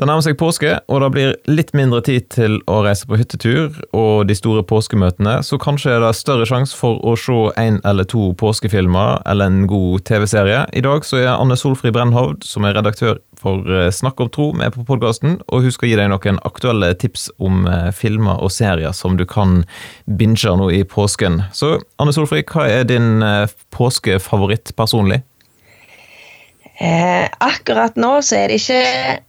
Det nærmer seg påske, og det blir litt mindre tid til å reise på hyttetur og de store påskemøtene, så kanskje er det større sjanse for å se en eller to påskefilmer eller en god TV-serie. I dag så er Anne Solfrid Brennhovd, som er redaktør for eh, Snakk om tro, med på podkasten, og hun skal gi deg noen aktuelle tips om eh, filmer og serier som du kan binge nå i påsken. Så Anne Solfrid, hva er din eh, påskefavoritt personlig? Eh, akkurat nå så er det ikke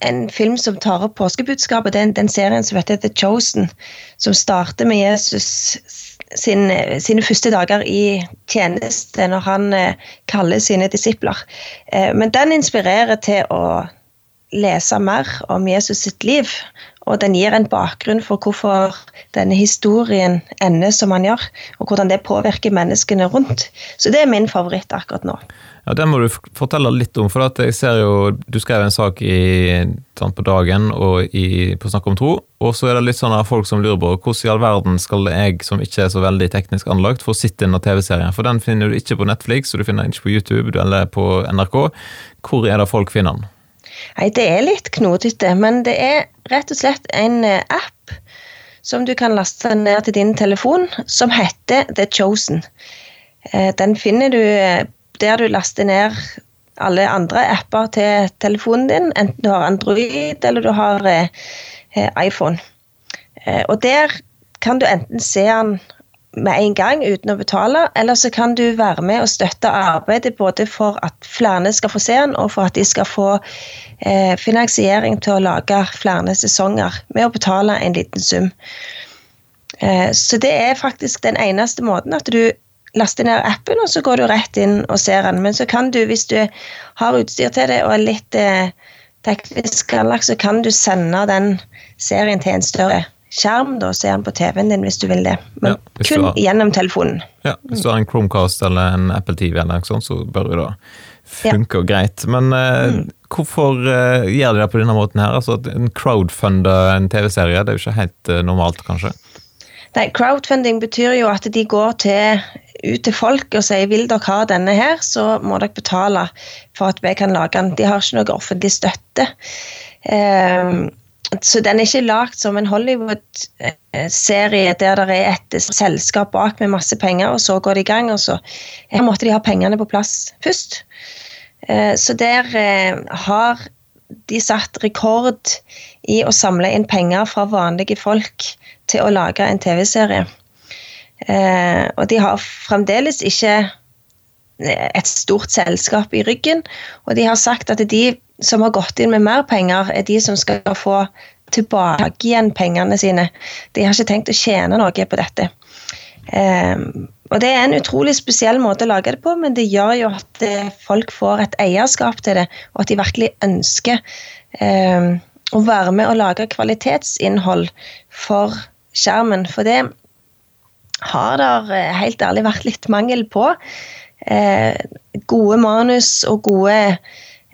en film som tar opp påskebudskapet. Den, den serien som heter The Chosen, som starter med Jesus sin, sine første dager i tjeneste, når han eh, kaller sine disipler. Eh, men den inspirerer til å lese mer om Jesus sitt liv. Og den gir en bakgrunn for hvorfor denne historien ender som han gjør, og hvordan det påvirker menneskene rundt. Så det er min favoritt akkurat nå. Ja, Det må du fortelle litt om. for jeg ser jo, Du skrev en sak i, sånn på dagen og i, på Snakk om tro. Og så er det litt sånn folk som lurer på hvordan i all verden skal jeg, som ikke er så veldig teknisk anlagt, få sitte inn av TV-serien. For den finner du ikke på Netflix, og du finner den ikke på YouTube eller på NRK. Hvor er det folk finner den? Nei, Det er litt knotete, men det er rett og slett en eh, app som du kan laste ned til din telefon, som heter The Chosen. Eh, den finner du eh, der du laster ned alle andre apper til telefonen din, enten du har Android eller du har eh, iPhone. Eh, og der kan du enten se den med en gang uten å betale, eller så kan du være med og støtte arbeidet både for at flere skal få se den, og for at de skal få eh, finansiering til å lage flere sesonger med å betale en liten sum. Eh, så det er faktisk den eneste måten at du laster ned appen, og så går du rett inn og ser den. Men så kan du, hvis du har utstyr til det og er litt eh, teknisk anlagt, så kan du sende den serien til en større skjerm da, og se den på TV-en din hvis du vil det. Men ja, kun har, gjennom telefonen. Ja, Hvis du har en Chromecast eller en Apple TV, eller noe sånt, så bør det da funke ja. greit. Men eh, mm. hvorfor eh, gjør de det på denne måten her? Altså, En crowdfunder en TV-serie, det er jo ikke helt eh, normalt, kanskje? Nei, Crowdfunding betyr jo at de går til ut til folk og sier vil dere ha denne her, så må dere betale for at vi kan lage den. De har ikke noe offentlig støtte. Um, så den er ikke lagd som en Hollywood-serie der det er et selskap bak med masse penger, og så går det i gang. og så Her måtte de ha pengene på plass først. Uh, så der uh, har de satt rekord i å samle inn penger fra vanlige folk til å lage en TV-serie. Eh, og de har fremdeles ikke eh, et stort selskap i ryggen. Og de har sagt at de som har gått inn med mer penger, er de som skal få tilbake igjen pengene sine. De har ikke tenkt å tjene noe på dette. Eh, og Det er en utrolig spesiell måte å lage det på, men det gjør jo at folk får et eierskap til det, og at de virkelig ønsker å være med og lage kvalitetsinnhold for skjermen. For det har det eh, helt ærlig vært litt mangel på. Eh, gode manus og gode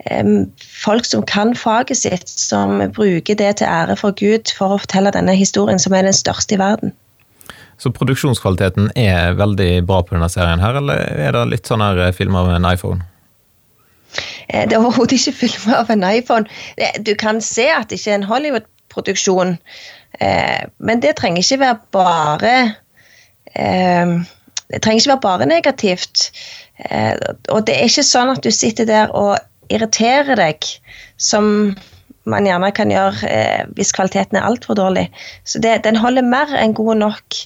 eh, folk som kan faget sitt, som bruker det til ære for Gud for å fortelle denne historien, som er den største i verden. Så produksjonskvaliteten er veldig bra på denne serien her, eller er det litt sånn her filmer med en iPhone? Det er overhodet ikke filmer av en iPhone. Du kan se at det ikke er en Hollywood-produksjon, men det trenger ikke være bare eh, Det trenger ikke være bare negativt. Eh, og det er ikke sånn at du sitter der og irriterer deg, som man gjerne kan gjøre eh, hvis kvaliteten er altfor dårlig. Så det, den holder mer enn god nok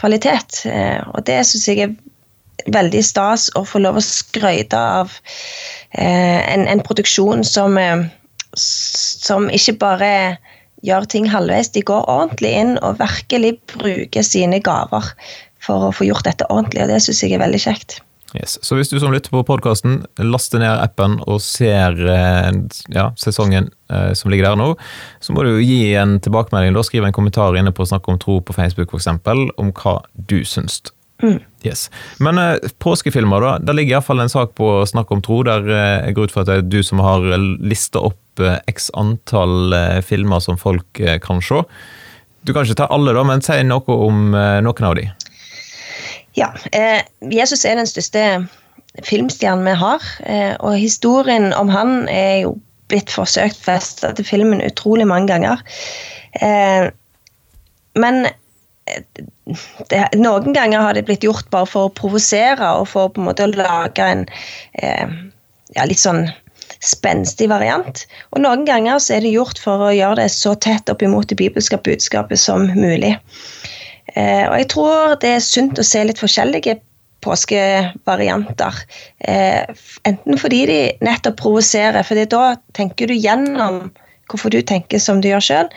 kvalitet. Eh, og det syns jeg er veldig stas å få lov å skryte av en, en, produksjon som, som ikke bare gjør ting halvveis. De går ordentlig inn og virkelig bruker sine gaver for å få gjort dette ordentlig, og det syns jeg er veldig kjekt. Yes. Så hvis du som lytter på podkasten, laster ned appen og ser eh, ja, sesongen eh, som ligger der nå, så må du gi en tilbakemelding. da Skriv en kommentar inne på Snakk om tro på Facebook f.eks. om hva du syns. Mm. Yes. Men eh, påskefilmer, da. Der ligger iallfall en sak på Snakk om tro. Der eh, jeg går ut fra at det er du som har lista opp eh, x antall eh, filmer som folk kan se. Du kan ikke ta alle, da, men si noe om noen av de. Ja. Eh, Jesus er den største filmstjernen vi har. Eh, og historien om han er jo blitt forsøkt festa til filmen utrolig mange ganger. Eh, men eh, det, noen ganger har det blitt gjort bare for å provosere og for på en måte å lage en eh, ja, litt sånn spenstig variant. Og noen ganger så er det gjort for å gjøre det så tett opp imot det bibelske budskapet som mulig. Eh, og jeg tror det er sunt å se litt forskjellige påskevarianter. Eh, enten fordi de nettopp provoserer, for da tenker du gjennom hvorfor du tenker som du gjør sjøl,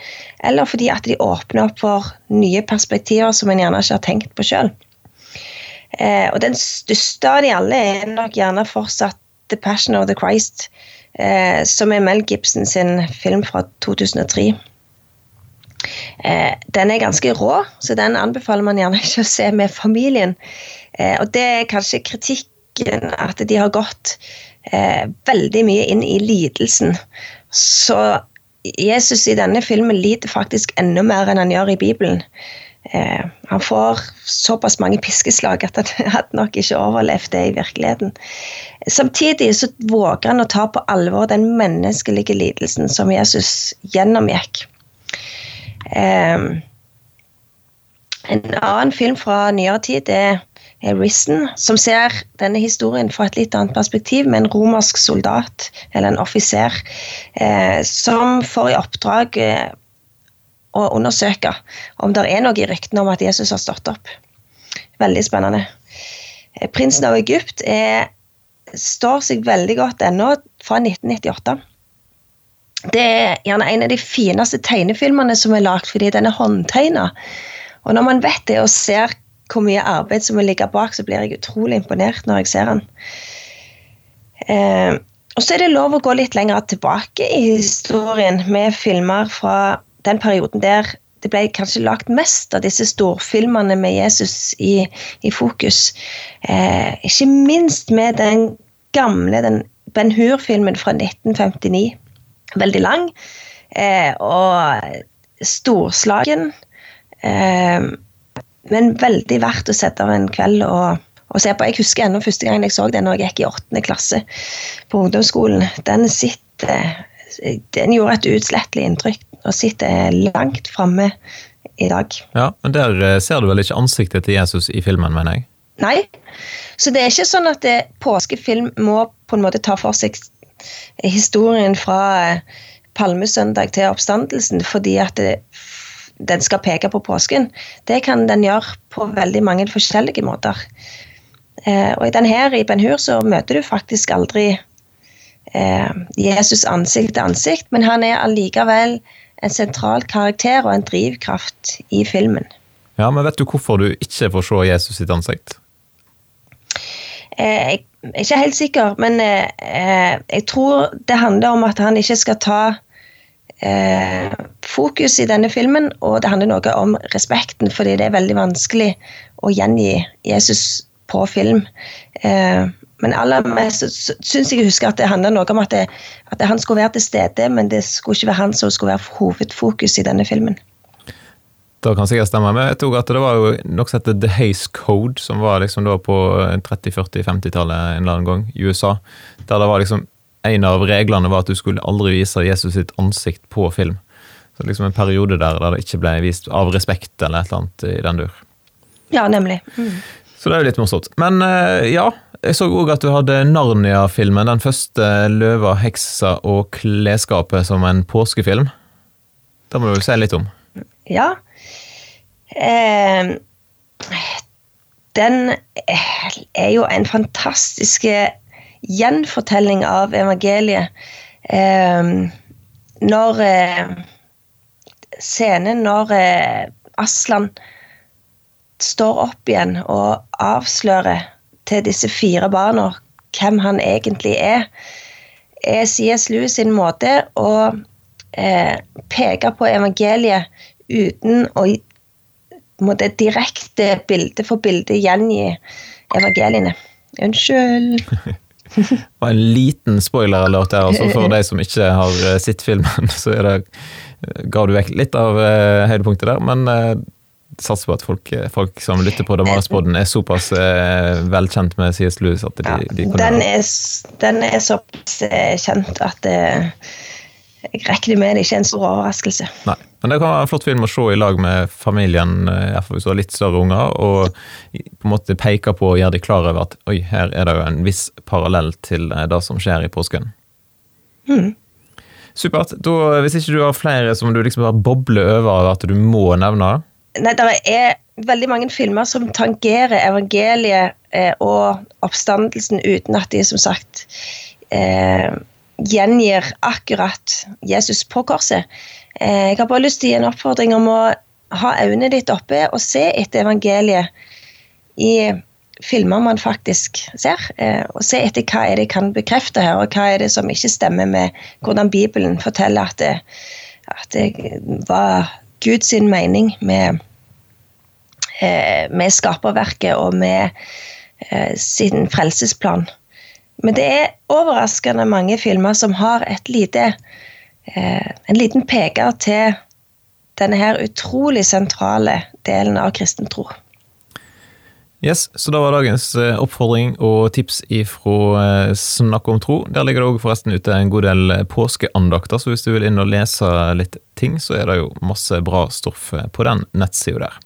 eller fordi at de åpner opp for nye perspektiver som en gjerne ikke har tenkt på sjøl. Eh, og den største av de alle er nok gjerne fortsatt The Passion of the Christ, eh, som er Mel Gibson sin film fra 2003. Eh, den er ganske rå, så den anbefaler man gjerne ikke å se med familien. Eh, og det er kanskje kritikken at de har gått eh, veldig mye inn i lidelsen. Så Jesus i denne filmen lider faktisk enda mer enn han gjør i Bibelen. Eh, han får såpass mange piskeslag at han hadde nok ikke overlevd det i virkeligheten. Samtidig så våger han å ta på alvor den menneskelige lidelsen som Jesus gjennomgikk. Eh, en annen film fra nyere tid er Risen, som ser denne historien fra et litt annet perspektiv, med en romersk soldat, eller en offiser, eh, som får i oppdrag eh, å undersøke om det er noe i ryktene om at Jesus har stått opp. Veldig spennende. Eh, Prinsen av Egypt er, står seg veldig godt ennå, fra 1998. Det er gjerne en av de fineste tegnefilmene som er lagd fordi den er håndtegna. Og når man vet det og ser hvor mye arbeid som vil ligge bak, så blir jeg utrolig imponert når jeg ser den. Eh, og så er det lov å gå litt lenger tilbake i historien med filmer fra den perioden der det ble kanskje lagt mest av disse storfilmene med Jesus i, i fokus. Eh, ikke minst med den gamle den Ben Hur-filmen fra 1959. Veldig lang eh, og storslagen. Eh, men veldig verdt å sette av en kveld og, og se på. Jeg husker ennå første gang jeg så den når jeg gikk i åttende klasse på ungdomsskolen. Den sitter Den gjorde et uutslettelig inntrykk og sitter langt framme i dag. Ja, men Der eh, ser du vel ikke ansiktet til Jesus i filmen, mener jeg? Nei. Så det er ikke sånn at det, påskefilm må på en måte ta for seg historien fra eh, palmesøndag til oppstandelsen, fordi at det, den skal peke på påsken. Det kan den gjøre på veldig mange forskjellige måter. Eh, og i denne i Ben Hur så møter du faktisk aldri eh, Jesus ansikt til ansikt, men han er allikevel en sentral karakter og en drivkraft i filmen. Ja, Men vet du hvorfor du ikke får se Jesus sitt ansikt? Eh, jeg er ikke helt sikker, men eh, jeg tror det handler om at han ikke skal ta eh, fokus i denne filmen, og det handler noe om respekten, fordi det er veldig vanskelig å gjengi Jesus på film. Eh, men aller mest syns jeg husker at det handler noe om at, det, at han skulle være til stede, men det skulle ikke være han som skulle være hovedfokus i denne filmen. Det kan sikkert stemme, men jeg tok at det var jo noe som heter The Haze Code, som var liksom da på 30-, 40-, 50-tallet en eller annen gang i USA. Der det var liksom en av reglene var at du skulle aldri vise Jesus sitt ansikt på film. Så liksom en periode der, der det ikke ble vist av respekt eller et eller annet i den dur. Ja, nemlig. Mm. Så det er jo litt morsomt. Men eh, ja, jeg så òg at du hadde Narnia-filmen, den første 'Løva, heksa og klesskapet' som en påskefilm. Det må du si litt om. Ja. Eh, den er jo en fantastisk gjenfortelling av evangeliet. Eh, når eh, Scenen når eh, Aslan står opp igjen og avslører til disse fire barna hvem han egentlig er, er C.S. Lewis sin måte å eh, peke på evangeliet uten å måtte direkte bilde for bilde gjengi evangeliene. Unnskyld. Det var en liten spoiler-alert der, altså for de som ikke har sett filmen. Så er det, ga du vekk litt av høydepunktet der, men satser på at folk, folk som lytter på Damaris-podden, er såpass eh, velkjent med CS Lewis at de, Ja, de kan den, er, den er såpass eh, kjent at eh, jeg regner med det ikke er en stor overraskelse. Nei. Men det kan være en flott film å se i lag med familien, eh, hvis du har litt større unger, og på en måte peke på og gjøre de klar over at oi, her er det jo en viss parallell til eh, det som skjer i påsken. Mm. Supert. Da, hvis ikke du har flere som du liksom bare bobler over av at du må nevne Nei, det er veldig mange filmer som tangerer evangeliet eh, og oppstandelsen uten at de som sagt eh, gjengir akkurat Jesus på korset. Eh, jeg har bare lyst til å gi en oppfordring om å ha øynene ditt oppe og se etter evangeliet i filmer man faktisk ser, eh, og se etter hva er det jeg kan bekrefte her, og hva er det som ikke stemmer med hvordan Bibelen forteller at det, at det var Guds mening med, eh, med skaperverket og med sin frelsesplan. Men det er overraskende mange filmer som har et lite, en liten peker til denne her utrolig sentrale delen av kristen tro. Yes, så da var dagens eh, oppfordring og tips ifra eh, Snakk om tro. Der ligger det også forresten ute en god del eh, påskeandakter, så hvis du vil inn og lese litt ting, så er det jo masse bra stoff eh, på den nettsida der.